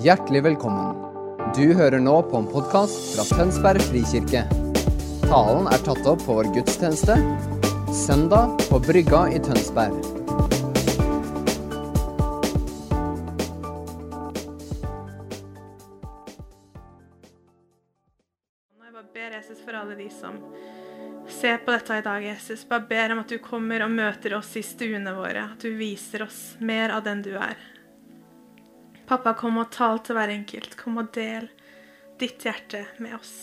Hjertelig velkommen. Du hører nå på en podkast fra Tønsberg frikirke. Talen er tatt opp på vår gudstjeneste søndag på Brygga i Tønsberg. Jeg bare ber Jesus for alle de som ser på dette i dag, Jesus. Bare ber om at du kommer og møter oss i stuene våre. At du viser oss mer av den du er. Pappa, kom og tal til hver enkelt. Kom og del ditt hjerte med oss.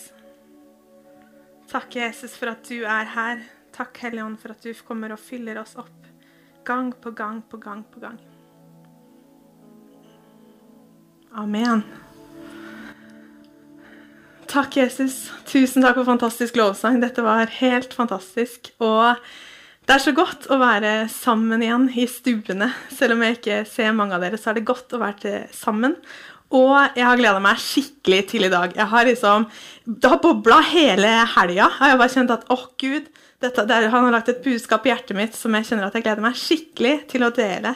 Takk, Jesus, for at du er her. Takk, Hellige Ånd, for at du kommer og fyller oss opp gang på gang på gang på gang. Amen. Takk, Jesus. Tusen takk for fantastisk lovsang. Dette var helt fantastisk. Og det er så godt å være sammen igjen i stuene. Selv om jeg ikke ser mange av dere, så er det godt å være sammen. Og jeg har gleda meg skikkelig til i dag. Jeg har liksom, Det har bobla hele helga. Jeg har bare kjent at åh, Gud, dette, det er, han har lagt et budskap i hjertet mitt som jeg kjenner at jeg gleder meg skikkelig til å dele.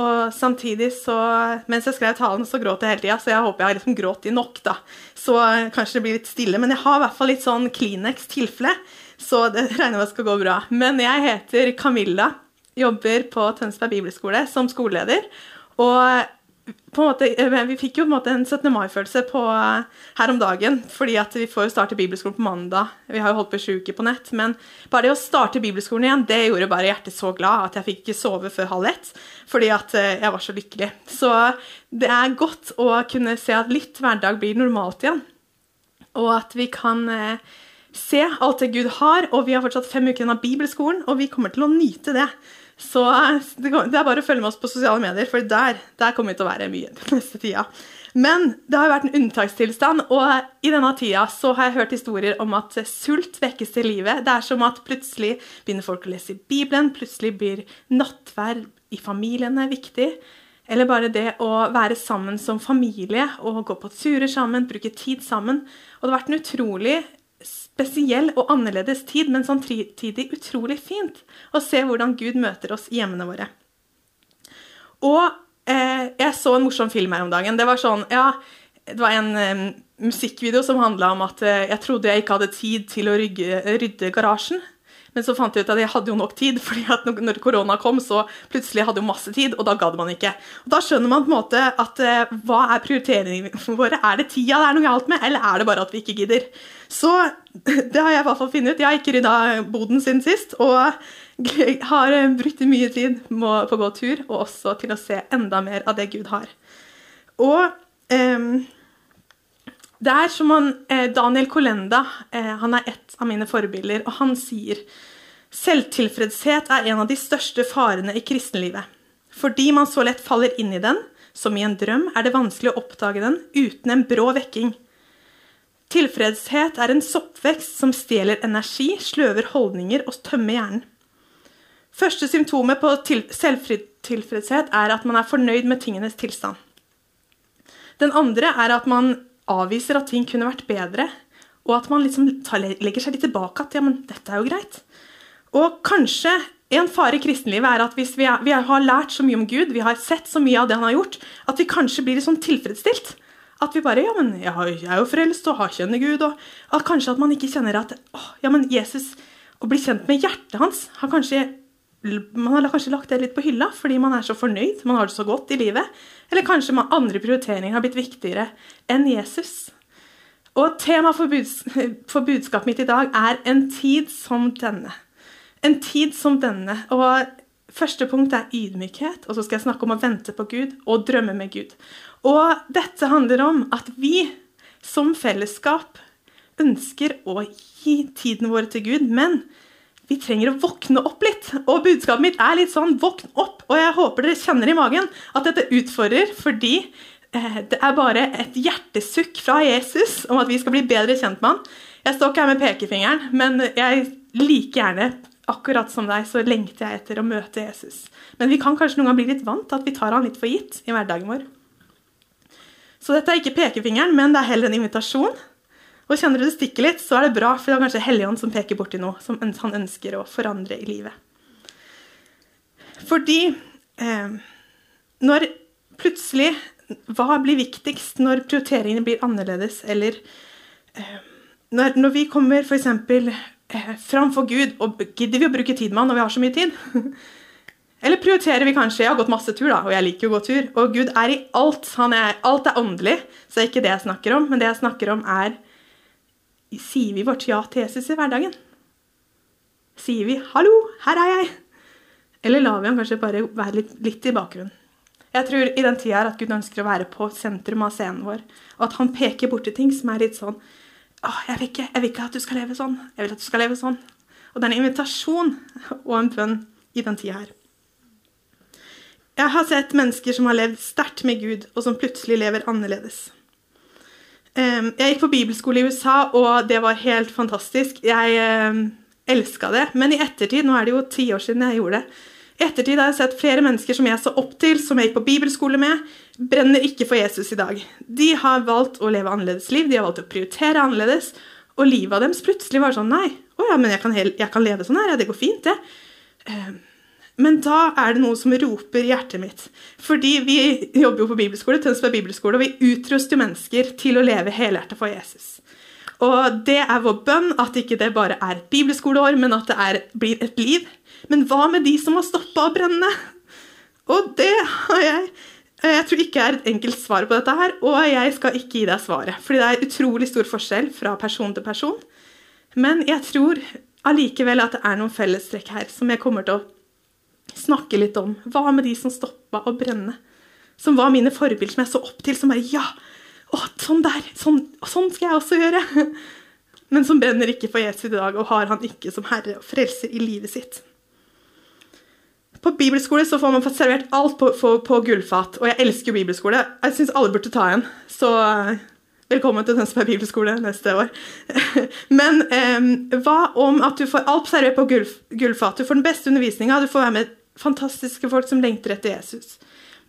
Og samtidig så Mens jeg skrev talen, så gråt jeg hele tida, så jeg håper jeg har liksom grått i nok, da. Så kanskje det blir litt stille. Men jeg har i hvert fall litt sånn Kleenex tilfelle, så det regner med at skal gå bra. Men jeg heter Camilla, jobber på Tønsberg bibelskole som skoleleder. Og måte, vi fikk jo en en 17. mai-følelse her om dagen, fordi vi får jo starte bibelskolen på mandag. Vi har jo holdt på sju uker på nett, men bare det å starte bibelskolen igjen, det gjorde bare hjertet så glad at jeg fikk ikke sove før halv ett, fordi at jeg var så lykkelig. Så det er godt å kunne se at litt hverdag blir normalt igjen, og at vi kan se alt det Gud har, og vi har fortsatt fem uker igjen av bibelskolen, og vi kommer til å nyte det. Så det er bare å følge med oss på sosiale medier, for der, der kommer vi til å være mye den neste tida. Men det har vært en unntakstilstand, og i denne tida så har jeg hørt historier om at sult vekkes til livet. Det er som at plutselig begynner folk å lese Bibelen, plutselig blir nattverd i familiene viktig. Eller bare det å være sammen som familie og gå på turer sammen, bruke tid sammen. Og det har vært en utrolig spesiell og annerledes tid, men samtidig utrolig fint å se hvordan Gud møter oss i hjemmene våre. Og eh, jeg så en morsom film her om dagen. Det var sånn, ja, det var en eh, musikkvideo som handla om at eh, jeg trodde jeg ikke hadde tid til å rygge, rydde garasjen. Men så fant jeg ut at jeg hadde jo nok tid, fordi at når korona kom, så plutselig hadde jeg masse tid, og da gadd man ikke. Og Da skjønner man på en måte at eh, hva er prioriteringene våre? Er det tida det er noe galt med, eller er det bare at vi ikke gidder? Så det har jeg i hvert fall funnet ut. Jeg har ikke rydda boden siden sist, og har brukt mye tid på å gå tur, og også til å se enda mer av det Gud har. Og um, det er som han, eh, Daniel Kolenda eh, han er et av mine forbilder, og han sier selvtilfredshet er en av de største farene i kristenlivet. Fordi man så lett faller inn i den, som i en drøm, er det vanskelig å oppdage den uten en brå vekking. Tilfredshet er en soppvekst som stjeler energi, sløver holdninger og tømmer hjernen. Første symptomet på selvtilfredshet er at man er fornøyd med tingenes tilstand. Den andre er at man avviser at ting kunne vært bedre, og at man liksom legger seg litt tilbake at ja, men dette er jo greit. Og kanskje en fare i kristenlivet er at hvis vi, er, vi har lært så mye om Gud, vi har sett så mye av det han har gjort, at vi kanskje blir sånn tilfredsstilt. At vi bare Ja, men jeg, jeg er jo frelst og har kjenner Gud. Og at kanskje at man ikke kjenner at å, ja, men Jesus Å bli kjent med hjertet hans har kanskje man har kanskje lagt det litt på hylla fordi man er så fornøyd, man har det så godt i livet. Eller kanskje andre prioriteringer har blitt viktigere enn Jesus. Og temaet for, buds for budskapet mitt i dag er 'en tid som denne'. En tid som denne. Og første punkt er ydmykhet, og så skal jeg snakke om å vente på Gud og drømme med Gud. Og dette handler om at vi som fellesskap ønsker å gi tiden vår til Gud, men vi trenger å våkne opp litt. Og budskapet mitt er litt sånn våkn opp. Og jeg håper dere kjenner i magen at dette utfordrer fordi eh, det er bare et hjertesukk fra Jesus om at vi skal bli bedre kjent med han. Jeg står ikke her med pekefingeren, men jeg like gjerne, akkurat som deg, så lengter jeg etter å møte Jesus. Men vi kan kanskje noen gang bli litt vant til at vi tar han litt for gitt i hverdagen vår. Så dette er ikke pekefingeren, men det er heller en invitasjon og kjenner du det stikker litt, så er det bra, for det er kanskje Helligånd som peker borti noe som han ønsker å forandre i livet. Fordi eh, når plutselig hva blir viktigst når prioriteringene blir annerledes, eller eh, når, når, vi kommer f.eks. Eh, framfor Gud, og gidder vi å bruke tid med han når vi har så mye tid? Eller prioriterer vi kanskje Jeg har gått masse tur, da, og jeg liker å gå tur. Og Gud er i alt. Er, alt er åndelig, så det er ikke det jeg snakker om. Men det jeg snakker om, er Sier vi vårt ja til Jesus i hverdagen? Sier vi 'hallo, her er jeg'? Eller lar vi ham kanskje bare være litt, litt i bakgrunnen? Jeg tror i den tida at Gud ønsker å være på sentrum av scenen vår, og at han peker borti ting som er litt sånn Åh, jeg vil, ikke, jeg vil ikke at du skal leve sånn. Jeg vil at du skal leve sånn. Og det er en invitasjon og en bønn i den tida her. Jeg har sett mennesker som har levd sterkt med Gud, og som plutselig lever annerledes. Jeg gikk på bibelskole i USA, og det var helt fantastisk. Jeg elska det. Men i ettertid, nå er det jo ti år siden jeg gjorde det, i ettertid har jeg sett flere mennesker som jeg så opp til, som jeg gikk på bibelskole med, brenner ikke for Jesus i dag. De har valgt å leve annerledes liv, de har valgt å prioritere annerledes, og livet av deres plutselig var sånn Nei, å ja, men jeg kan, jeg kan leve sånn her, ja, det går fint, det. Men da er det noe som roper i hjertet mitt. Fordi vi jobber jo på bibelskole, Tønsberg bibelskole, og vi utruster mennesker til å leve helhjertet for Jesus. Og det er vår bønn at ikke det bare er et bibelskoleår, men at det er, blir et liv. Men hva med de som har stoppa å brenne? Og det har jeg Jeg tror ikke det er et enkelt svar på dette her, og jeg skal ikke gi deg svaret. Fordi det er utrolig stor forskjell fra person til person. Men jeg tror allikevel at det er noen fellestrekk her som jeg kommer til å snakke litt om. Hva med de som stoppa å brenne? Som var mine forbilder, som jeg så opp til, som bare Ja! Å, sånn der! Sånn, sånn skal jeg også gjøre! Men som brenner ikke for Jesus i dag, og har han ikke som herre og frelser i livet sitt. På bibelskole så får man fått servert alt på, på, på gullfat, og jeg elsker jo bibelskole. Jeg syns alle burde ta en. Så velkommen til Tønsberg bibelskole neste år. Men eh, hva om at du får alt servert på gullfat? Du får den beste undervisninga, du får være med fantastiske folk som lengter etter Jesus.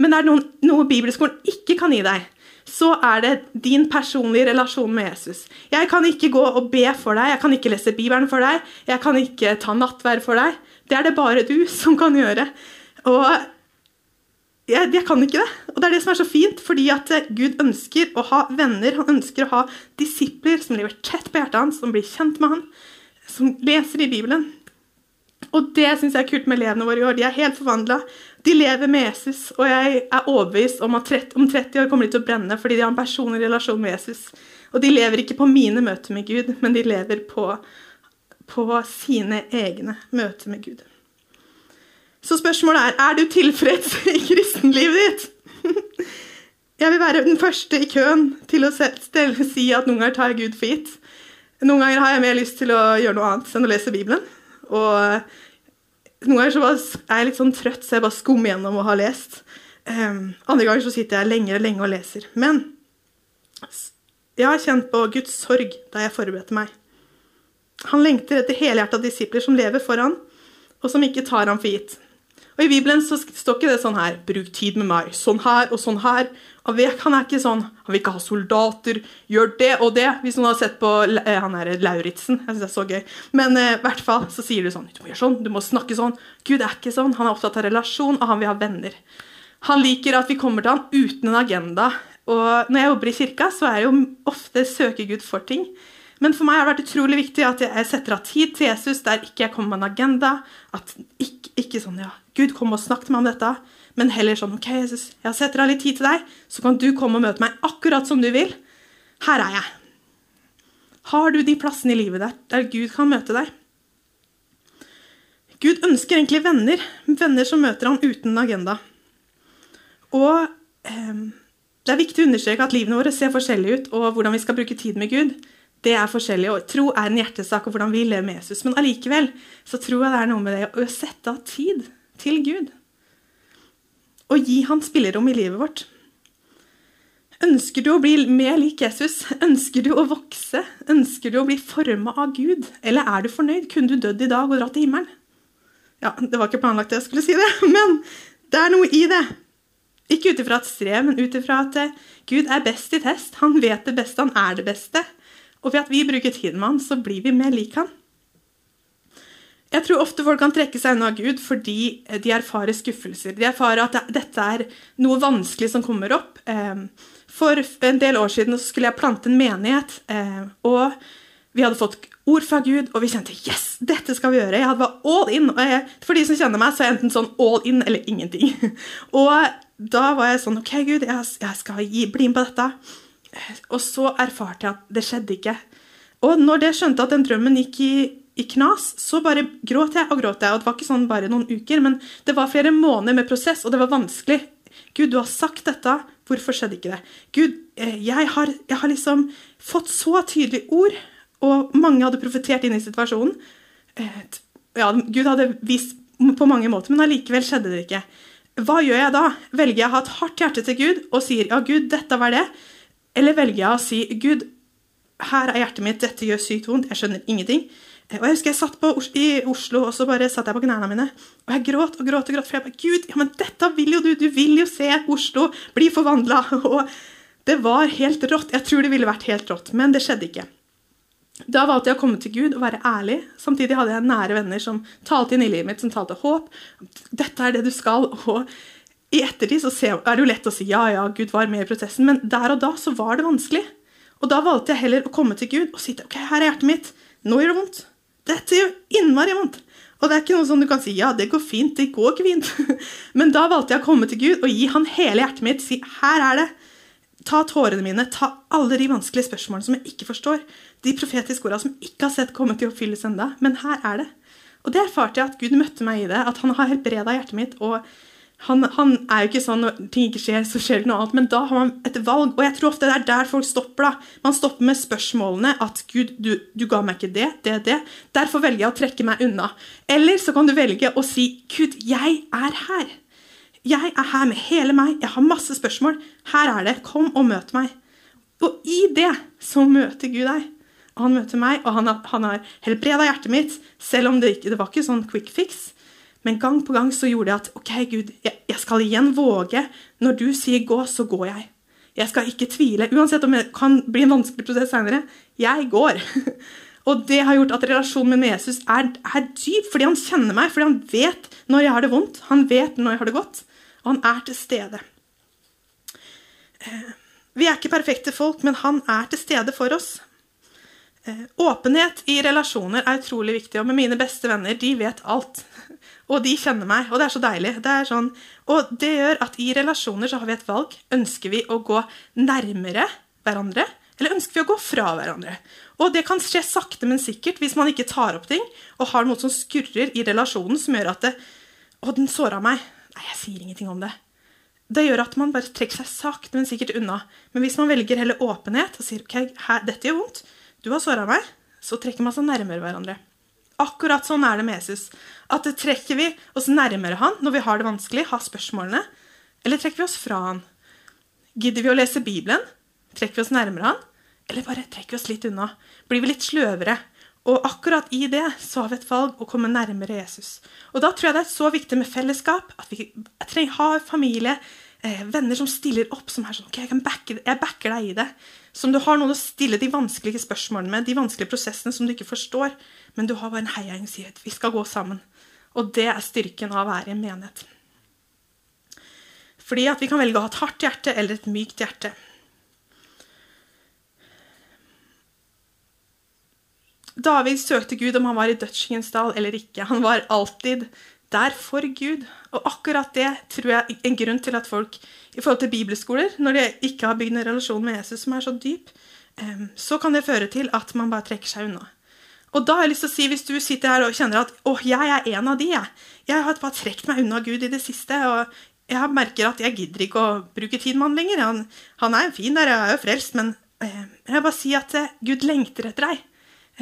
Men det er noen, noe bibelskolen ikke kan gi deg så er det din personlige relasjon med Jesus. Jeg kan ikke gå og be for deg, jeg kan ikke lese Bibelen for deg, jeg kan ikke ta nattverd for deg. Det er det bare du som kan gjøre. Og jeg, jeg, kan ikke det. Og det er det som er så fint, fordi at Gud ønsker å ha venner. Han ønsker å ha disipler som lever tett på hjertet hans, som blir kjent med han, som leser i Bibelen. Og det syns jeg er kult med elevene våre i år. De er helt forvandla. De lever med Jesus, og jeg er overbevist om at 30, om 30 år kommer de til å brenne fordi de har en personlig relasjon med Jesus. Og de lever ikke på mine møter med Gud, men de lever på, på sine egne møter med Gud. Så spørsmålet er er du tilfreds i kristenlivet ditt. Jeg vil være den første i køen til å si at noen ganger tar jeg Gud for gitt. Noen ganger har jeg mer lyst til å gjøre noe annet enn å lese Bibelen. Og noen ganger er jeg litt sånn trøtt, så jeg bare skummer gjennom og har lest. Um, andre ganger så sitter jeg lenger og lenge og leser. Men jeg har kjent på Guds sorg da jeg forberedte meg. Han lengter etter helhjerta disipler som lever for han, og som ikke tar ham for gitt. Og I Bibelen så står ikke det sånn her 'bruk tid med meg', sånn her og sånn her. Og han er ikke sånn Han vil ikke ha soldater, gjør det og det. Hvis noen har sett på eh, han her Lauritzen. Jeg synes det er så gøy. Men eh, i hvert fall så sier du sånn Du må gjøre sånn, du må snakke sånn. Gud er ikke sånn. Han er opptatt av relasjon, og han vil ha venner. Han liker at vi kommer til han uten en agenda. Og når jeg jobber i kirka, så er jeg jo ofte søker Gud for ting. Men for meg har det vært utrolig viktig at jeg setter av tid til Jesus der ikke jeg kommer med en agenda. At ikke, ikke sånn ja, Gud, kom og snakk til meg om dette. Men heller sånn OK, Jesus, jeg setter av litt tid til deg, så kan du komme og møte meg akkurat som du vil. Her er jeg. Har du de plassene i livet der, der Gud kan møte deg? Gud ønsker egentlig venner. Venner som møter ham uten agenda. Og eh, det er viktig å understreke at livene våre ser forskjellige ut, og hvordan vi skal bruke tid med Gud, det er forskjellig. Og tro er en hjertesak og hvordan vi lever med Jesus. Men allikevel så tror jeg det er noe med det å sette av tid til Gud. Og gi han spillerom i livet vårt. Ønsker du å bli mer lik Jesus? Ønsker du å vokse? Ønsker du å bli forma av Gud? Eller er du fornøyd? Kunne du dødd i dag og dratt til himmelen? Ja, Det var ikke planlagt det jeg skulle si det, men det er noe i det. Ikke ut ifra et strev, men ut ifra at eh, Gud er best i test. Han vet det beste, han er det beste. Og ved at vi bruker tiden med han, så blir vi mer lik han. Jeg tror ofte folk kan trekke seg unna Gud fordi de erfarer skuffelser. De erfarer at dette er noe vanskelig som kommer opp. Eh, For en del år siden skulle jeg plante en menighet, eh, og vi hadde fått ord fra Gud, og vi kjente yes, dette skal vi gjøre. Jeg vært all in. Og for de som kjenner meg, så er jeg enten sånn all in eller ingenting. Og da var jeg sånn OK, Gud, jeg skal bli med på dette. Og så erfarte jeg at det skjedde ikke. Og når jeg skjønte at den drømmen gikk i, i knas, så bare gråt jeg og gråt jeg. Og det var ikke sånn bare noen uker, men det var flere måneder med prosess, og det var vanskelig. Gud, du har sagt dette. Hvorfor skjedde ikke det? Gud, eh, jeg har, jeg har liksom fått så tydelige ord, og mange hadde profetert inn i situasjonen. Eh, Ja, Gud hadde vist på mange måter, men allikevel skjedde det ikke. Hva gjør jeg da? Velger jeg å ha et hardt hjerte til Gud og sier ja, Gud, dette var det? Eller velger jeg å si Gud, her er hjertet mitt, dette gjør sykt vondt, jeg skjønner ingenting. Eh, Og jeg husker jeg satt på, i Oslo, og så bare satt jeg på knærne mine. Og jeg gråt og gråt og gråt, for jeg bare Gud, ja, men dette vil jo du! Du vil jo se Oslo bli forvandla! Og det var helt rått. Jeg tror det ville vært helt rått, men det skjedde ikke. Da valgte jeg å komme til Gud og være ærlig. Samtidig hadde jeg nære venner som talte inn i livet mitt, som talte håp. Dette er det du skal. Og i ettertid så er det jo lett å si ja, ja, Gud var med i prosessen, men der og da så var det vanskelig. Og da valgte jeg heller å komme til Gud og si ok, her er hjertet mitt. Nå gjør det vondt. Dette gjør innmari vondt. Og det er ikke noe sånn du kan si ja, det går fint, det går ikke fint. Men da valgte jeg å komme til Gud og gi han hele hjertet mitt. Si her er det. Ta tårene mine, ta alle de vanskelige spørsmålene som jeg ikke forstår. De profetiske ordene som ikke har sett komme til oppfyllelse enda, men her er det. Og det erfarte jeg at Gud møtte meg i det, at han har helbreda hjertet mitt. og han, han er jo ikke sånn når ting ikke skjer, så skjer det noe annet. Men da har man et valg. Og jeg tror ofte det er der folk stopper. da. Man stopper med spørsmålene at Gud, du, du ga meg ikke det, det, det. Derfor velger jeg å trekke meg unna. Eller så kan du velge å si Gud, jeg er her. Jeg er her med hele meg. Jeg har masse spørsmål. Her er det. Kom og møt meg. Og i det så møter Gud deg. Han møter meg, og han har, han har helbreda hjertet mitt, selv om det ikke det var ikke sånn quick fix. Men gang på gang så gjorde det at ok, Gud, jeg, jeg skal igjen våge. Når du sier gå, så går jeg. Jeg skal ikke tvile, uansett om det kan bli en vanskelig prosess seinere. Jeg går. Og det har gjort at relasjonen min med Jesus er, er dyp, fordi han kjenner meg, fordi han vet når jeg har det vondt, han vet når jeg har det godt, og han er til stede. Eh, Vi er ikke perfekte folk, men han er til stede for oss. Eh, Åpenhet i relasjoner er utrolig viktig, og med mine beste venner, de vet alt. Og de kjenner meg, og det er så deilig. Det er sånn, og det gjør at i relasjoner så har vi et valg. Ønsker vi å gå nærmere hverandre, eller ønsker vi å gå fra hverandre? Og det kan skje sakte, men sikkert hvis man ikke tar opp ting og har noe som skurrer i relasjonen som gjør at det, Å, den såra meg. Nei, jeg sier ingenting om det. Det gjør at man bare trekker seg sakte, men sikkert unna. Men hvis man velger heller åpenhet og sier ok, her, dette gjør vondt, du har såra meg, så trekker man seg nærmere hverandre. Akkurat sånn er det med Jesus. At det trekker vi oss nærmere han når vi har det vanskelig, har spørsmålene, eller trekker vi oss fra han? Gidder vi å lese Bibelen? Trekker vi oss nærmere han? Eller bare trekker vi oss litt unna? Blir vi litt sløvere? Og akkurat i det så har vi et valg å komme nærmere Jesus. Og da tror jeg det er så viktig med fellesskap, at vi trenger, har familie, venner som stiller opp, som er sånn OK, jeg, backe, jeg backer deg i det. Som du har noen å stille de vanskelige spørsmålene med, de vanskelige prosessene som du ikke forstår. Men du har bare en heiagjeng som sier at vi skal gå sammen. Og det er styrken av å være i en menighet. Fordi at vi kan velge å ha et hardt hjerte eller et mykt hjerte. David søkte Gud om han var i dødsskyggens dal eller ikke. Han var alltid der for Gud. Og akkurat det tror jeg er en grunn til at folk i forhold til bibelskoler, når de ikke har bygd en relasjon med Jesus som er så dyp, så kan det føre til at man bare trekker seg unna. Og da har jeg lyst til å si, Hvis du sitter her og kjenner at åh, jeg er en av de, jeg. Jeg har bare trukket meg unna Gud i det siste. og jeg merker at jeg gidder ikke å bruke tid med han lenger. Han, han er fin der, jeg er jo frelst, men eh, jeg bare si at eh, Gud lengter etter deg.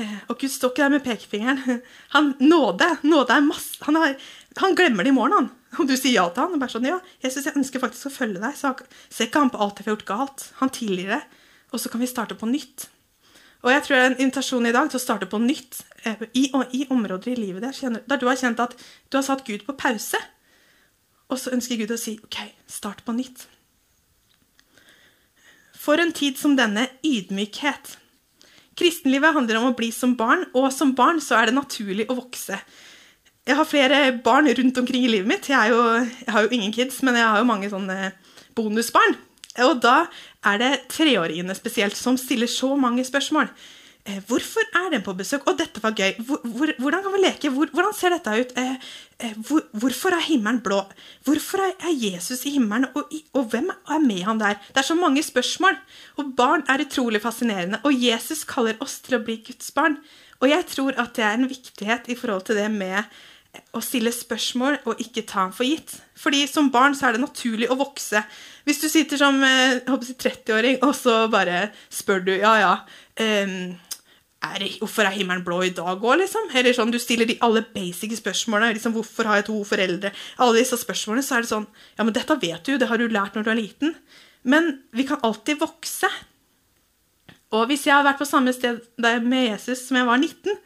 Eh, og Gud står ikke der med pekefingeren. Han nåde, nåde er masse han, har, han glemmer det i morgen, han. Om du sier ja til han. og bare sånn, ja, Jesus, jeg ønsker faktisk å følge deg. Så ser ikke han på alt jeg har gjort galt. Han tilgir det. Og så kan vi starte på nytt. Og jeg tror det er en invitasjon i dag til å starte på nytt eh, i, i områder i livet der, der du har kjent at du har satt Gud på pause. Og så ønsker Gud å si OK, start på nytt. For en tid som denne ydmykhet. Kristenlivet handler om å bli som barn, og som barn så er det naturlig å vokse. Jeg har flere barn rundt omkring i livet mitt. Jeg, jo, jeg, har jo ingen kids, men jeg har jo mange sånne bonusbarn. Og da er det treåringene spesielt som stiller så mange spørsmål. Eh, hvorfor er den på besøk? Og dette var gøy. Hvor, hvor, hvordan kan vi leke? Hvor, hvordan ser dette ut? Eh, eh, hvorfor er himmelen blå? Hvorfor er Jesus i himmelen? Og, og, hvem er med han der? Det er så mange spørsmål. Og barn er utrolig fascinerende. Og Jesus kaller oss til å bli Guds barn. Og jeg tror at det er en viktighet i forhold til det med å stille spørsmål og ikke ta den for gitt. Fordi som barn så er det naturlig å vokse. Hvis du sitter som 30-åring og så bare spør du ja, ja um, er, Hvorfor er himmelen blå i dag òg, liksom? Eller sånn, du stiller de alle basic spørsmålene. Liksom, hvorfor har jeg to foreldre? Alle disse spørsmålene, så er det sånn Ja, men dette vet du jo, det har du lært når du er liten. Men vi kan alltid vokse. Og hvis jeg har vært på samme sted med Jesus som jeg var 19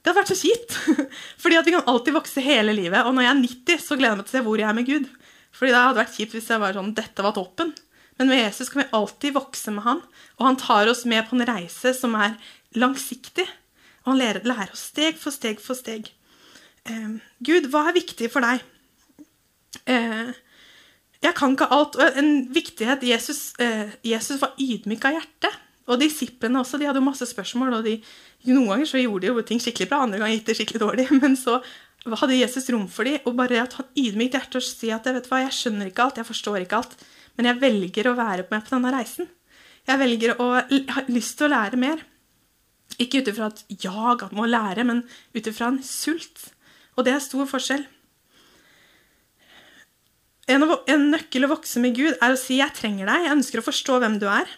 det hadde vært så kjipt. Fordi at vi kan alltid vokse hele livet. Og når jeg er 90, så gleder jeg meg til å se hvor jeg er med Gud. Fordi det hadde vært kjipt hvis jeg var sånn Dette var toppen. Men med Jesus kan vi alltid vokse med han. Og han tar oss med på en reise som er langsiktig. Og han lærer, lærer oss steg for steg for steg. Eh, Gud, hva er viktig for deg? Eh, jeg kan ikke alt. Og en viktighet Jesus, eh, Jesus var ydmyk av hjerte. Og disiplene også, de hadde jo masse spørsmål. og de, Noen ganger så gjorde de jo ting skikkelig bra, andre ganger gikk det skikkelig dårlig. Men så hadde Jesus rom for dem, og bare at han ydmykt hjerte og si at vet du hva, jeg skjønner ikke alt, jeg forstår ikke alt, men jeg velger å være med på denne reisen. Jeg velger å ha lyst til å lære mer. Ikke ut ifra et jag at må lære, men ut ifra en sult. Og det er stor forskjell. En, nøkkel å vokse med Gud er å si 'jeg trenger deg', jeg ønsker å forstå hvem du er.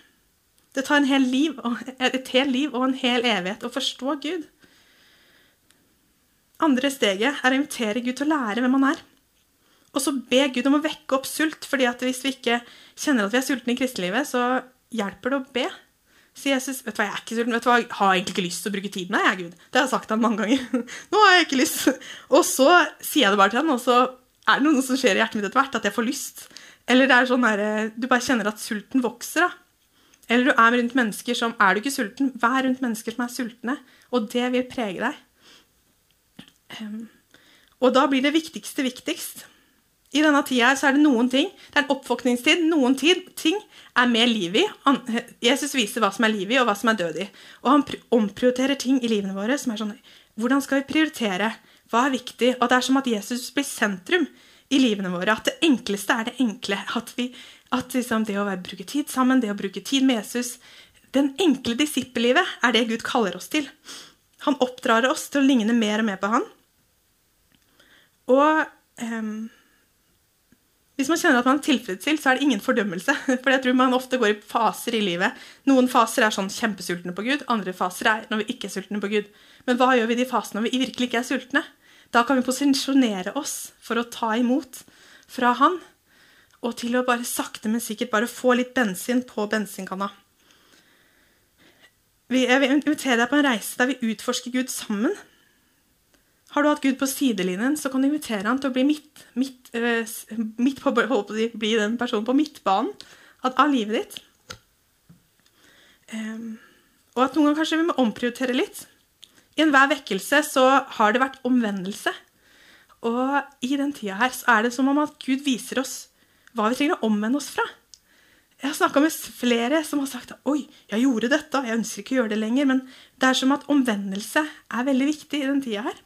Det tar hel liv, et helt liv og en hel evighet å forstå Gud. Andre steget er å invitere Gud til å lære hvem han er. Og så be Gud om å vekke opp sult, fordi at hvis vi ikke kjenner at vi er sultne i kristelivet, så hjelper det å be. Så Jesus, vet du hva, jeg er ikke sulten, vet du hva, jeg har egentlig ikke lyst til å bruke tiden her, jeg, Gud. Det har jeg sagt til han mange ganger. Nå har jeg ikke lyst. Og så sier jeg det bare til ham, og så er det noe som skjer i hjertet mitt etter hvert, at jeg får lyst. Eller det er sånn der, du bare kjenner at sulten vokser, da. Eller du er rundt mennesker som Er du ikke sulten? Vær rundt mennesker som er sultne, og det vil prege deg. Um, og da blir det viktigste viktigst. I denne tida så er det noen ting Det er en oppvåkningstid. Noen tid, ting er mer liv i. Jesus viser hva som er liv i, og hva som er død i. Og han omprioriterer ting i livene våre som er sånn Hvordan skal vi prioritere? Hva er viktig? Og det er som at Jesus blir sentrum i livene våre. At det enkleste er det enkle. At vi at liksom, det å bruke tid sammen, det å bruke tid med Jesus Den enkle disippellivet er det Gud kaller oss til. Han oppdrar oss til å ligne mer og mer på han. Og um, hvis man kjenner at man er tilfredsstilt, så er det ingen fordømmelse. For jeg tror man ofte går i faser i livet. Noen faser er sånn kjempesultne på Gud, andre faser er når vi ikke er sultne på Gud. Men hva gjør vi i de fasene når vi virkelig ikke er sultne? Da kan vi posisjonere oss for å ta imot fra Han og til å bare sakte, men sikkert bare få litt bensin på bensinkanna. Jeg vil invitere deg på en reise der vi utforsker Gud sammen. Har du hatt Gud på sidelinjen, så kan du invitere han til å bli midt, midt, øh, midt på, bli den personen på midtbanen av livet ditt. Um, og at noen ganger kanskje vi må omprioritere litt. I enhver vekkelse så har det vært omvendelse. Og i den tida her så er det som om at Gud viser oss hva vi trenger å omvende oss fra. Jeg har snakka med flere som har sagt oi, jeg gjorde dette, jeg ønsker ikke å gjøre det lenger. Men det er som at omvendelse er veldig viktig i den tida her.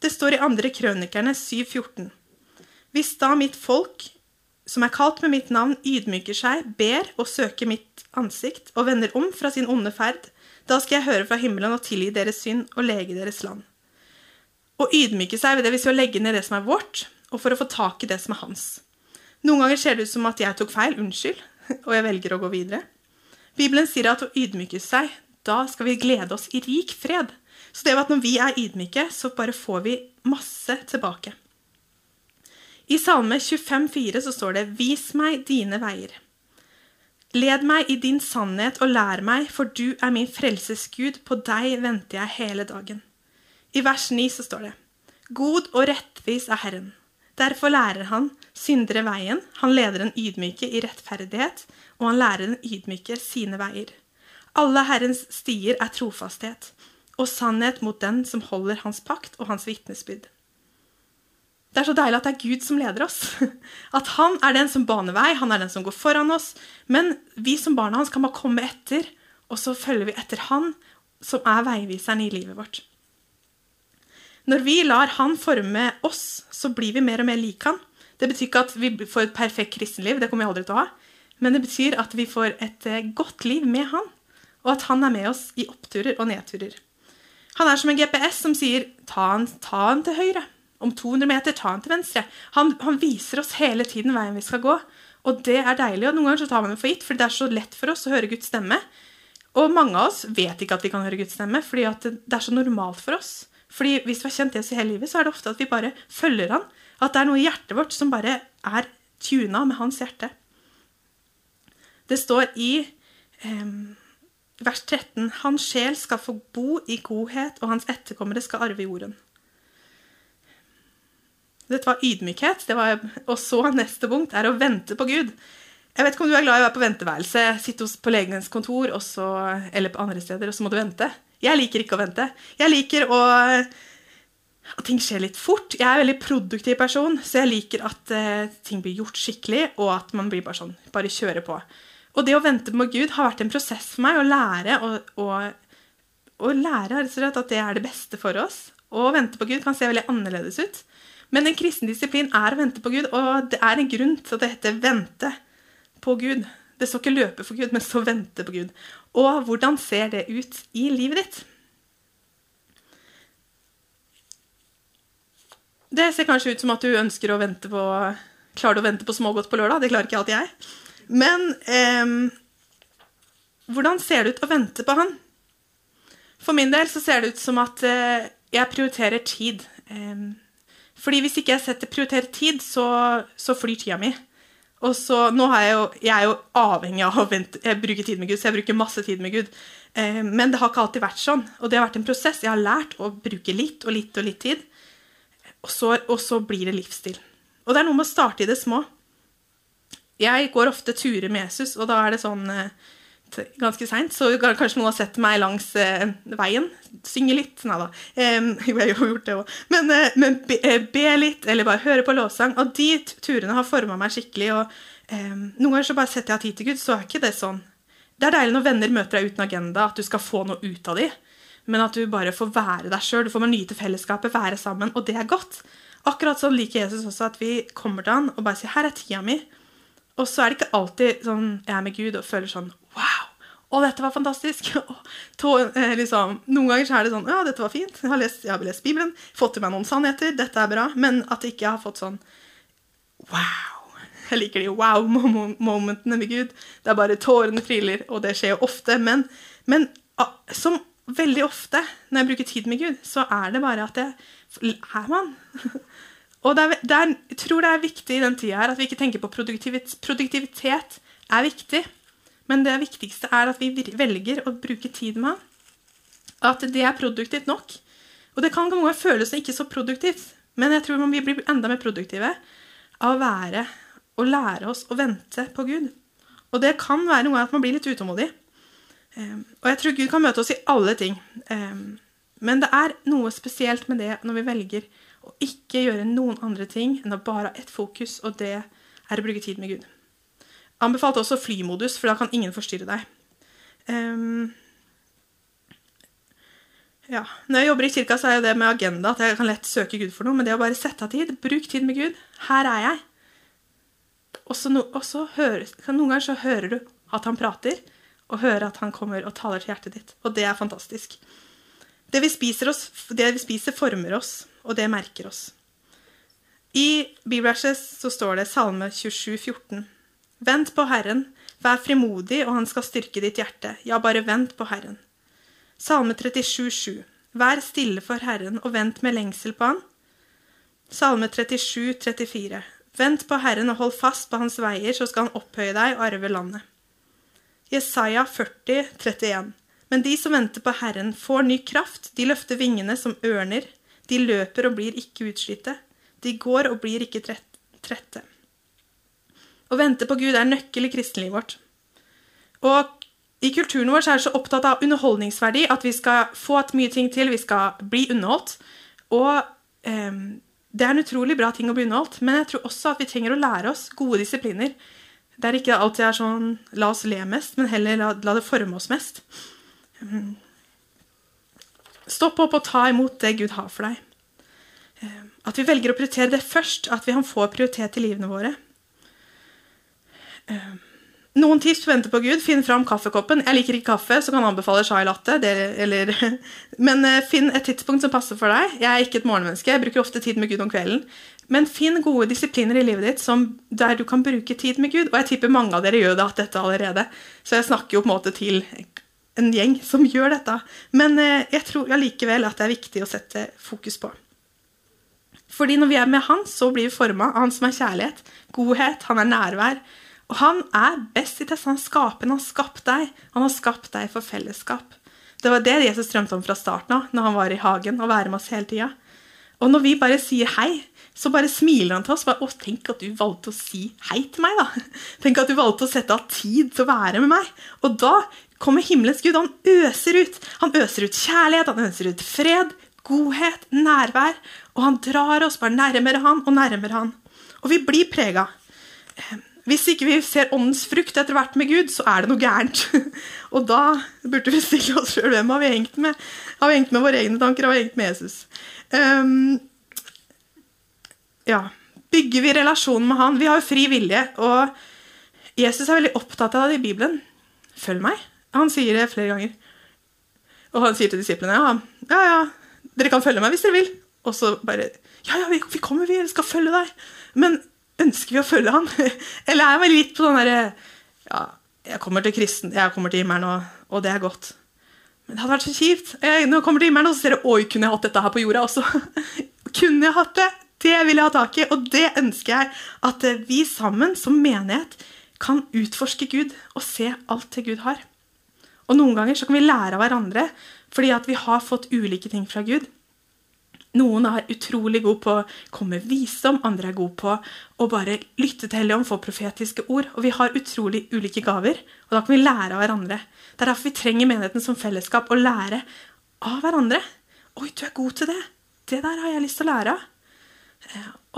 Det står i andre krønikerne 7,14. Hvis da mitt folk, som er kalt med mitt navn, ydmyker seg, ber og søker mitt ansikt og vender om fra sin onde ferd, da skal jeg høre fra himmelen og tilgi deres synd og lege deres land. Å ydmyke seg ved det vil si å legge ned det som er vårt, og for å få tak i det som er hans. Noen ganger ser det ut som at jeg tok feil, unnskyld, og jeg velger å gå videre. Bibelen sier at å ydmyke seg, da skal vi glede oss i rik fred. Så det var at når vi er ydmyke, så bare får vi masse tilbake. I Salme 25,4 så står det Vis meg dine veier. Led meg i din sannhet og lær meg, for du er min frelsesgud, på deg venter jeg hele dagen. I vers 9 så står det God og rettvis er Herren. Derfor lærer han syndere veien, han leder den ydmyke i rettferdighet, og han lærer den ydmyke sine veier. Alle Herrens stier er trofasthet, og sannhet mot den som holder hans pakt og hans vitnesbyrd. Det er så deilig at det er Gud som leder oss. At han er den som baner vei, han er den som går foran oss. Men vi som barna hans kan bare komme etter, og så følger vi etter han, som er veiviseren i livet vårt. Når vi lar han forme oss, så blir vi mer og mer lik han. Det betyr ikke at vi får et perfekt kristenliv, det kommer vi aldri til å ha. Men det betyr at vi får et eh, godt liv med han, og at han er med oss i oppturer og nedturer. Han er som en GPS som sier ta han, ta han til høyre. Om 200 meter, ta han til venstre. Han, han, viser oss hele tiden veien vi skal gå. Og det er deilig. Og noen ganger så tar man det for gitt, for det er så lett for oss å høre Guds stemme. Og mange av oss vet ikke at vi kan høre Guds stemme, fordi det, er så normalt for oss. Fordi hvis vi har kjent Jesus hele livet, så er det ofte at vi bare følger han. At det er noe i hjertet vårt som bare er tuna med hans hjerte. Det står i eh, vers 13 Hans sjel skal få bo i godhet, og hans etterkommere skal arve jorden. Dette var ydmykhet. Det var, og så neste punkt er å vente på Gud. Jeg vet ikke om du er glad i å være på venteværelse, sitte på legens kontor også, eller på andre steder, og så må du vente. Jeg liker ikke å vente. Jeg liker å at ting skjer litt fort. Jeg er en veldig produktiv person, så jeg liker at uh, ting blir gjort skikkelig, og at man blir bare sånn Bare kjører på. Og det å vente på Gud har vært en prosess for meg å lære og, og, og lære at det er det beste for oss. Å vente på Gud kan se veldig annerledes ut. Men en kristen disiplin er å vente på Gud, og det er en grunn til at det heter 'vente på Gud'. Det står ikke 'løpe for Gud', men så 'vente på Gud'. Og hvordan ser det ut i livet ditt? Det ser kanskje ut som at du ønsker å vente på Klarer du å vente på smågodt på lørdag? Det klarer ikke alltid jeg. Men eh, hvordan ser det ut å vente på han? For min del så ser det ut som at eh, jeg prioriterer tid. Eh, fordi hvis ikke jeg setter prioriterer tid, så, så, flyr tida mi. Og så, nå er jeg, jo, jeg er jo avhengig av å vente, jeg bruker tid med Gud, så jeg bruker masse tid med Gud. Eh, men det har ikke alltid vært sånn. Og det har vært en prosess. Jeg har lært å bruke litt og litt og litt tid. Og så, og så blir det livsstil. Og det er noe med å starte i det små. Jeg går ofte turer med Jesus, og da er det sånn eh, ganske seint, så kanskje noen har sett meg langs eh, veien. Synge litt. Nei da. Um, jeg har gjort det òg. Men, eh, men be, eh, be, litt, eller bare høre på lovsang. Og de turene har forma meg skikkelig. Og um, noen ganger så bare setter jeg av tid til Gud, så er ikke det sånn. Det er deilig når venner møter deg uten agenda, at du skal få noe ut av dem. Men at du bare får være deg sjøl. Du får nyte fellesskapet, være sammen. Og det er godt. Akkurat sånn liker Jesus også at vi kommer til han og bare sier 'Her er tida mi'. Og så er det ikke alltid sånn jeg er med Gud og føler sånn! Å, dette var fantastisk! Eh, liksom, noen ganger så er det sånn Ja, dette var fint. Jeg har, lest, jeg har lest Bibelen, fått til meg noen sannheter. Dette er bra. Men at jeg ikke har fått sånn Wow! Jeg liker de wow-momentene med Gud. Det er bare tårene triller, og det skjer jo ofte. Men, men som veldig ofte når jeg bruker tid med Gud, så er det bare at jeg er man. Og det er, det er, jeg tror det er viktig i den tida her at vi ikke tenker på produktivitet. Produktivitet er viktig, men det viktigste er at vi velger å bruke tid med han. At det er produktivt nok. Og det kan ganger føles ikke så produktivt, men jeg tror vi blir enda mer produktive av å være og lære oss å vente på Gud. Og det kan være noe at man blir litt utålmodig. Um, og jeg tror Gud kan møte oss i alle ting. Um, men det er noe spesielt med det når vi velger å ikke gjøre noen andre ting enn å bare ha ett fokus, og det er å bruke tid med Gud. Anbefalte også flymodus, for da kan ingen forstyrre deg. Um, ja. Når jeg jobber i kirka, så er det med agenda at jeg kan lett søke Gud for noe. Men det å bare sette av tid, bruk tid med Gud. Her er jeg. Og så no, Noen ganger så hører du at han prater, og hører at han kommer og taler til hjertet ditt. Og det er fantastisk. Det vi spiser, oss, det vi spiser former oss og det merker oss. I bibelverset så står det Salme 27, 14. Vent på Herren, vær frimodig, og han skal styrke ditt hjerte. Ja, bare vent på Herren. Salme 37, 7. Vær stille for Herren og vent med lengsel på Han. Salme 37, 34. Vent på Herren og hold fast på Hans veier, så skal Han opphøye deg og arve landet. Jesaja 40, 31. Men de som venter på Herren, får ny kraft, de løfter vingene som ørner. De løper og blir ikke utslitte. De går og blir ikke trette. Å vente på Gud er nøkkel i kristenlivet vårt. Og i kulturen vår er vi så opptatt av underholdningsverdi at vi skal få et mye ting til, vi skal bli underholdt. Og eh, Det er en utrolig bra ting å bli underholdt, men jeg tror også at vi trenger å lære oss gode disipliner. Der ikke alltid er sånn la oss le mest, men heller la, la det forme oss mest. Mm. Stopp opp og ta imot det Gud har for deg. Eh, at vi velger å prioritere det først, at vi kan få prioritet i livene våre. Noen tips venter på Gud. Finn fram kaffekoppen. Jeg liker ikke kaffe, så kan jeg anbefale chai latte. Eller, men eh, finn et tidspunkt som passer for deg. Jeg er ikke et morgenmenneske. Jeg bruker ofte tid med Gud om kvelden. Men finn gode disipliner i livet ditt som, der du kan bruke tid med Gud. Og jeg tipper mange av dere gjør det at dette allerede. Så jeg snakker jo på en måte til en gjeng som gjør dette. Men eh, jeg tror allikevel at det er viktig å sette fokus på. Fordi når vi er med Han, så blir vi forma av Han som er kjærlighet, godhet, han er nærvær. Og han er best i det. Han skaper, han har skapt deg. Han har skapt deg for fellesskap. Det var det Jesus drømte om fra starten av, når han var i hagen, å være med oss hele tida. Og når vi bare sier hei, så bare smiler han til oss. Bare, å, tenk at du valgte å si hei til meg, da. Tenk at du valgte å sette av tid til å være med meg. Og da kommer himmelens Gud. Han øser ut. Han øser ut kjærlighet, han øser ut fred, godhet, nærvær. Og han drar oss bare nærmere han og nærmere han. Og vi blir prega. Hvis ikke vi ser åndens frukt etter hvert med Gud, så er det noe gærent. Og da burde vi stille oss sjøl hvem har vi hengt med? Har vi hengt med våre egne tanker? Har vi hengt med Jesus? Um, ja. Bygger vi relasjonen med han? Vi har jo fri vilje, og Jesus er veldig opptatt av det i Bibelen. Følg meg. Han sier det flere ganger. Og han sier til disiplene ja, ja, ja, dere kan følge meg hvis dere vil. Og så bare Ja, ja, vi, kommer, vi skal følge deg. Men ønsker vi å følge han? Eller er jeg litt på sånn derre Ja, jeg kommer til kristen, jeg kommer til himmelen, og, og, det er godt. Men det hadde vært så kjipt. Når jeg kommer til himmelen, og så ser jeg Oi, kunne jeg hatt dette her på jorda også? kunne jeg hatt det? Det vil jeg ha tak i, og det ønsker jeg at eh, vi sammen som menighet kan utforske Gud og se alt det Gud har. Og noen ganger så kan vi lære av hverandre fordi at vi har fått ulike ting fra Gud. Noen er utrolig gode på å komme med visdom, andre er gode på å bare lytte til Helligånd, få profetiske ord. Og vi har utrolig ulike gaver, og da kan vi lære av hverandre. Det er derfor vi trenger menigheten som fellesskap, å lære av hverandre. Oi, du er god til det. Det der har jeg lyst til å lære av.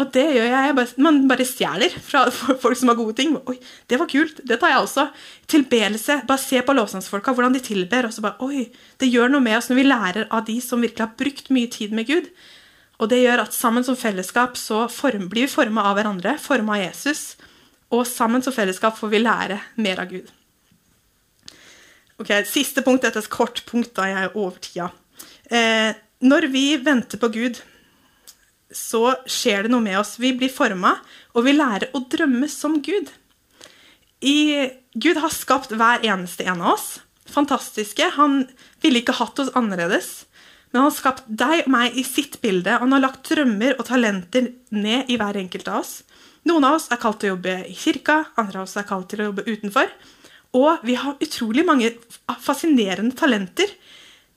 Og det gjør jeg. man bare stjeler fra folk som har gode ting. Oi, det var kult. Det tar jeg også. Tilbedelse. Bare se på lovsangsfolka, hvordan de tilber. Og så bare Oi, det gjør noe med oss når vi lærer av de som virkelig har brukt mye tid med Gud. Og det gjør at sammen som fellesskap så form, blir vi forma av hverandre, forma av Jesus. Og sammen som fellesskap får vi lære mer av Gud. Ok, Siste punkt. Dette er et kort punkt, da jeg er over tida. Eh, når vi venter på Gud så skjer det noe med oss. Vi blir forma, og vi lærer å drømme som Gud. I, Gud har skapt hver eneste en av oss. Fantastiske. Han ville ikke hatt oss annerledes. Men han har skapt deg og meg i sitt bilde. Han har lagt drømmer og talenter ned i hver enkelt av oss. Noen av oss er kalt til å jobbe i kirka, andre av oss er kalt til å jobbe utenfor. Og vi har utrolig mange fascinerende talenter.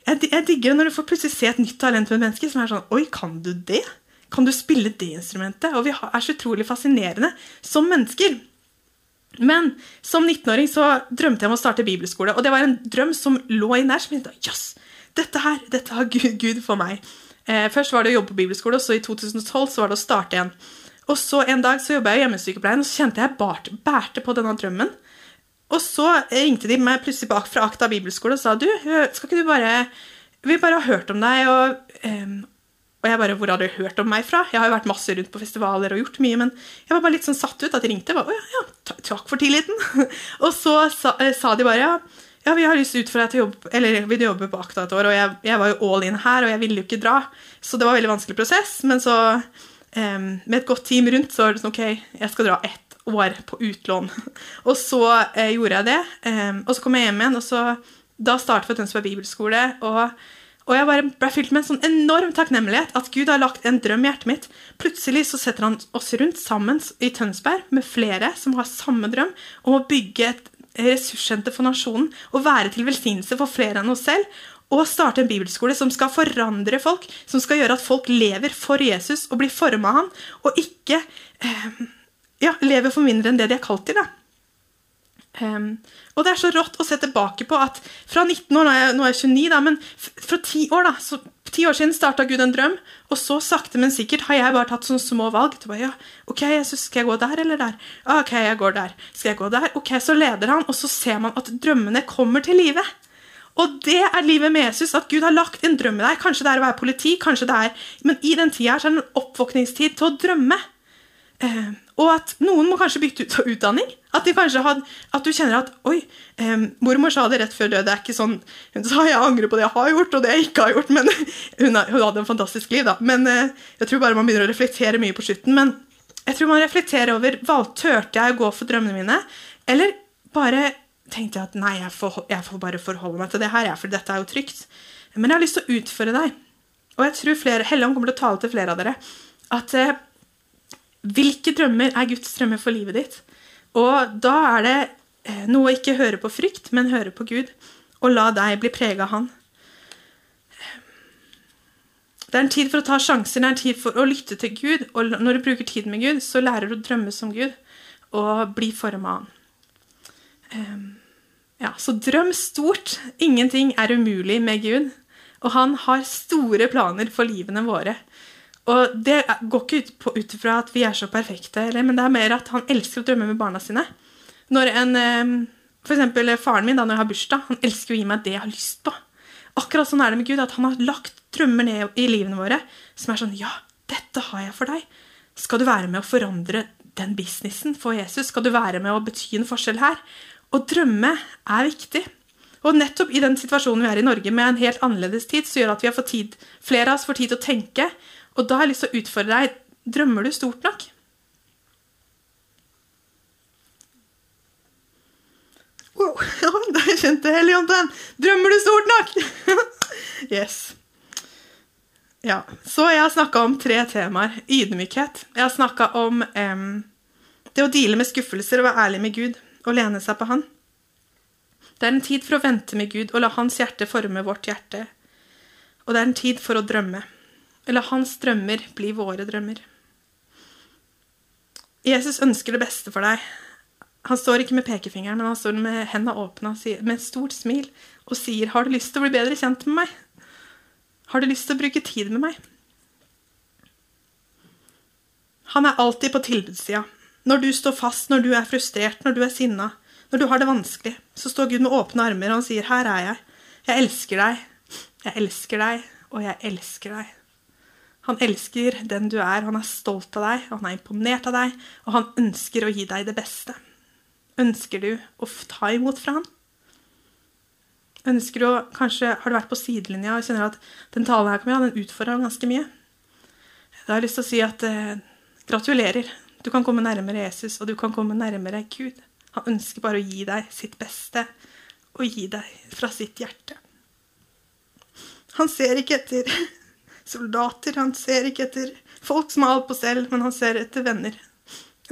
Jeg, digger det når du får plutselig se et nytt talent med et menneske som er sånn Oi, kan du det? Kan du spille det instrumentet? Og vi er så utrolig fascinerende som mennesker. Men som 19-åring så drømte jeg om å starte bibelskole, og det var en drøm som lå i nær. som jeg tenkte, yes, dette her, dette har Gud, Gud for meg. Eh, først var det å jobbe på bibelskole, og så i 2012 så var det å starte igjen. Og så En dag så jobba jeg i hjemmesykepleien, og så kjente jeg bart, bærte på denne drømmen. Og så ringte de meg plutselig bak fra Akta bibelskole og sa du, skal ikke du bare Vi bare har hørt om deg, og, um, og jeg bare, Hvor hadde dere hørt om meg fra? Jeg har jo vært masse rundt på festivaler og gjort mye, men jeg var bare litt sånn satt ut at de ringte. Bare, å ja, ja, takk for tilliten. og så sa, eh, sa, de bare ja, ja, vi har lyst ut for deg til å jobbe eller vil du jobbe på Akta et år. Og jeg, jeg, var jo all in her, og jeg ville jo ikke dra. Så det var en veldig vanskelig prosess. Men så, um, med et godt team rundt, så var det sånn OK, jeg skal dra ett år på utlån. og så uh, gjorde jeg det. Um, og så kom jeg hjem igjen, og så da startet vi Tønsberg bibelskole. og og jeg bare ble fylt med en sånn enorm takknemlighet at Gud har lagt en drøm i hjertet mitt. Plutselig så setter han oss rundt sammen i Tønsberg med flere som har samme drøm om å bygge et ressurssenter for nasjonen og være til velsignelse for flere enn oss selv. Og starte en bibelskole som skal forandre folk, som skal gjøre at folk lever for Jesus og blir forma av han, og ikke eh, ja, lever for mindre enn det de er kalt til. da. Um, og det er så rått å se tilbake på at fra 19 år, nå er jeg, nå er jeg 29, da, men fra 10 år da, så ti år siden starta Gud en drøm, og så sakte, men sikkert har jeg bare tatt sånne små valg. bare, ja, ok, Jesus, Skal jeg gå der eller der? Ah, ok, jeg går der. Skal jeg gå der? Ok, Så leder han, og så ser man at drømmene kommer til live. Og det er livet med Jesus, at Gud har lagt en drøm i deg. Kanskje det er å være politi, kanskje det er Men i den tida er det en oppvåkningstid til å drømme. Eh, og at noen må kanskje bytte ut utdanning. At, had, at, du kjenner at Oi, eh, mormor sa det rett før død. Det er ikke sånn Hun sa jeg angrer på det jeg har gjort, og det jeg ikke har gjort. Men hun, hun hadde en fantastisk liv, da. Men eh, jeg tror bare man begynner å reflektere mye på slutten. Men jeg tror man reflekterer over hva Turte jeg å gå for drømmene mine? Eller bare tenkte jeg at nei, jeg får, jeg får bare forholde meg til det her, for dette er jo trygt. Men jeg har lyst til å utføre deg. Og jeg tror flere, Helland kommer til å tale til flere av dere. At eh, hvilke drømmer er Guds drømmer for livet ditt? Og da er det eh, noe å ikke høre på frykt, men høre på Gud. Og la deg bli prega av Han. Det er en tid for å ta sjanser, det er en tid for å lytte til Gud. Og når du bruker tid med Gud, så lærer du å drømme som Gud og bli forma av Han. Ehm, ja, så drøm stort. Ingenting er umulig med Gud. Og han har store planer for livene våre. Og det går ikke ut, fra at vi er så perfekte, eller, men det er mer at han elsker å drømme med barna sine. Når en, ehm, for eksempel faren min, da når jeg har bursdag, han elsker å gi meg det jeg har lyst på. Akkurat sånn er det med Gud, at han har lagt drømmer ned i livene våre som er sånn Ja, dette har jeg for deg. Skal du være med å forandre den businessen for Jesus? Skal du være med å bety en forskjell her? Å drømme er viktig. Og nettopp i den situasjonen vi er i Norge, med en helt annerledes tid, så gjør at vi har fått tid, flere av oss får tid til å tenke og da har jeg lyst til å utfordre deg drømmer du stort nok? Wow, da kjente jeg Helligånden. Drømmer du stort nok? yes. Ja, Så jeg har snakka om tre temaer. Ydmykhet. Jeg har snakka om um, det å deale med skuffelser og være ærlig med Gud og lene seg på Han. Det er en tid for å vente med Gud og la Hans hjerte forme vårt hjerte. Og det er en tid for å drømme. Eller hans drømmer blir våre drømmer. Jesus ønsker det beste for deg. Han står ikke med pekefingeren, men han står med hendene åpne med et stort smil og sier, 'Har du lyst til å bli bedre kjent med meg?' 'Har du lyst til å bruke tid med meg?' Han er alltid på tilbudssida. Når du står fast, når du er frustrert, når du er sinna, når du har det vanskelig, så står Gud med åpne armer og han sier, 'Her er jeg. Jeg elsker deg. Jeg elsker deg, og jeg elsker deg.' Han elsker den du er, han er stolt av deg, han er imponert av deg, og han ønsker å gi deg det beste. Ønsker du å ta imot fra han? Ønsker du å, Kanskje har du vært på sidelinja og kjenner at den talen her kommer, ja, den utfordrer ganske mye. Da har jeg lyst til å si at eh, gratulerer. Du kan komme nærmere Jesus, og du kan komme nærmere Gud. Han ønsker bare å gi deg sitt beste, og gi deg fra sitt hjerte. Han ser ikke etter soldater. Han ser ikke etter folk som har alt på stell, men han ser etter venner.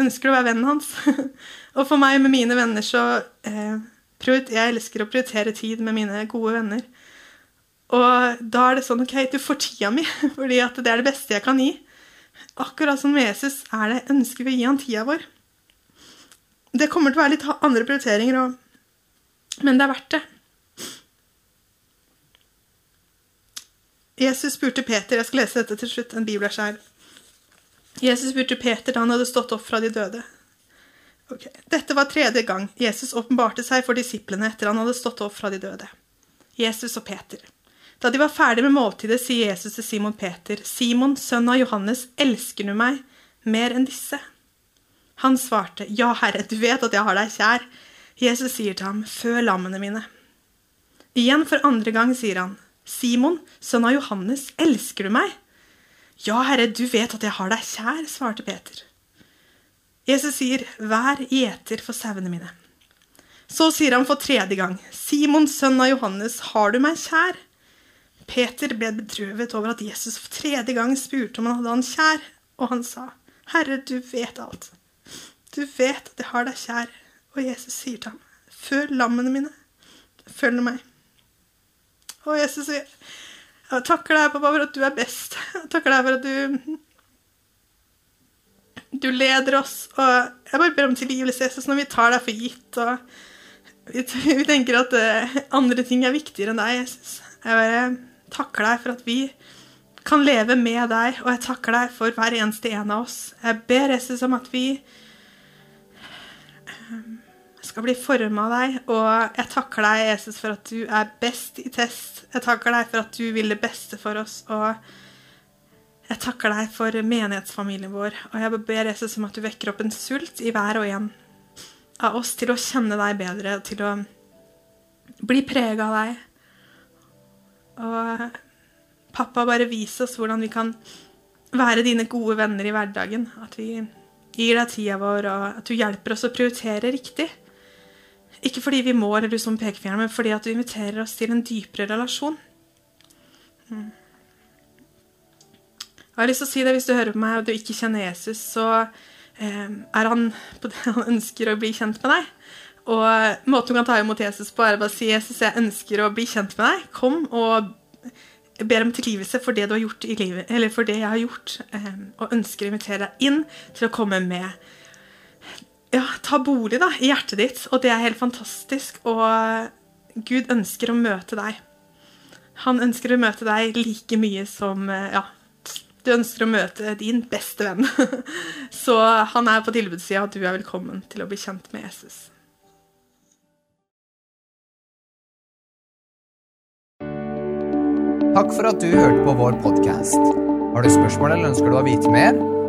Ønsker å være vennen hans. og for meg med mine venner så eh, Jeg elsker å prioritere tid med mine gode venner. Og da er det sånn OK, du får tida mi, fordi at det er det beste jeg kan gi. Akkurat som med Jesus er det ønsker vi å gi han tida vår. Det kommer til å være litt andre prioriteringer, òg, men det er verdt det. Jesus spurte Peter Jeg skal lese dette til slutt, en bibel er skjær. Jesus spurte Peter da han hadde stått opp fra de døde. Okay. Dette var tredje gang Jesus åpenbarte seg for disiplene etter han hadde stått opp fra de døde. Jesus og Peter. Da de var ferdig med måltidet, sier Jesus til Simon Peter, Simon, sønn av Johannes, elsker du meg mer enn disse? Han svarte, Ja, Herre, du vet at jeg har deg kjær. Jesus sier til ham, Fø lammene mine. Igjen for andre gang sier han, Simon, sønn av Johannes, elsker du meg? Ja, Herre, du vet at jeg har deg kjær, svarte Peter. Jesus sier, Vær gjeter for sauene mine. Så sier han for tredje gang, Simon, sønn av Johannes, har du meg kjær? Peter ble bedrøvet over at Jesus for tredje gang spurte om han hadde han kjær, og han sa, Herre, du vet alt. Du vet at jeg har deg kjær. Og Jesus sier til ham, Følg lammene mine. Følg meg. Og Jesus, jeg, jeg takker deg, pappa, for at du er best. Jeg takker deg for at du du leder oss. Og jeg bare ber om tilgivelse, Jesus, når vi tar deg for gitt. og vi, vi tenker at uh, andre ting er viktigere enn deg, Jesus. Jeg bare takker deg for at vi kan leve med deg, og jeg takker deg for hver eneste en av oss. Jeg ber Jesus om at vi skal bli forma av deg, og jeg takker deg, Jesus, for at du er best i test. Jeg takker deg for at du vil det beste for oss, og jeg takker deg for menighetsfamilien vår. Og jeg ber Jesus om at du vekker opp en sult i hver og en av oss til å kjenne deg bedre, til å bli prega av deg. Og pappa, bare vis oss hvordan vi kan være dine gode venner i hverdagen. At vi gir deg tida vår, og at du hjelper oss å prioritere riktig. Ikke fordi vi må eller du som pekefinger, men fordi at du inviterer oss til en dypere relasjon. Mm. Jeg har lyst til å si det hvis du hører på meg og du ikke kjenner Jesus, så eh, er han på det han ønsker å bli kjent med deg. Og måten du kan ta imot Jesus på, er å bare si Jesus, jeg ønsker å bli kjent med deg. Kom og ber om tilgivelse for det du har gjort i livet, eller for det jeg har gjort, eh, og ønsker å invitere deg inn til å komme med ja, ta bolig da, i hjertet ditt, og det er helt fantastisk. Og Gud ønsker å møte deg. Han ønsker å møte deg like mye som ja, du ønsker å møte din beste venn. Så han er på tilbudssida, og du er velkommen til å bli kjent med Jesus. Takk for at du hørte på vår podkast. Har du spørsmål eller ønsker du å vite mer?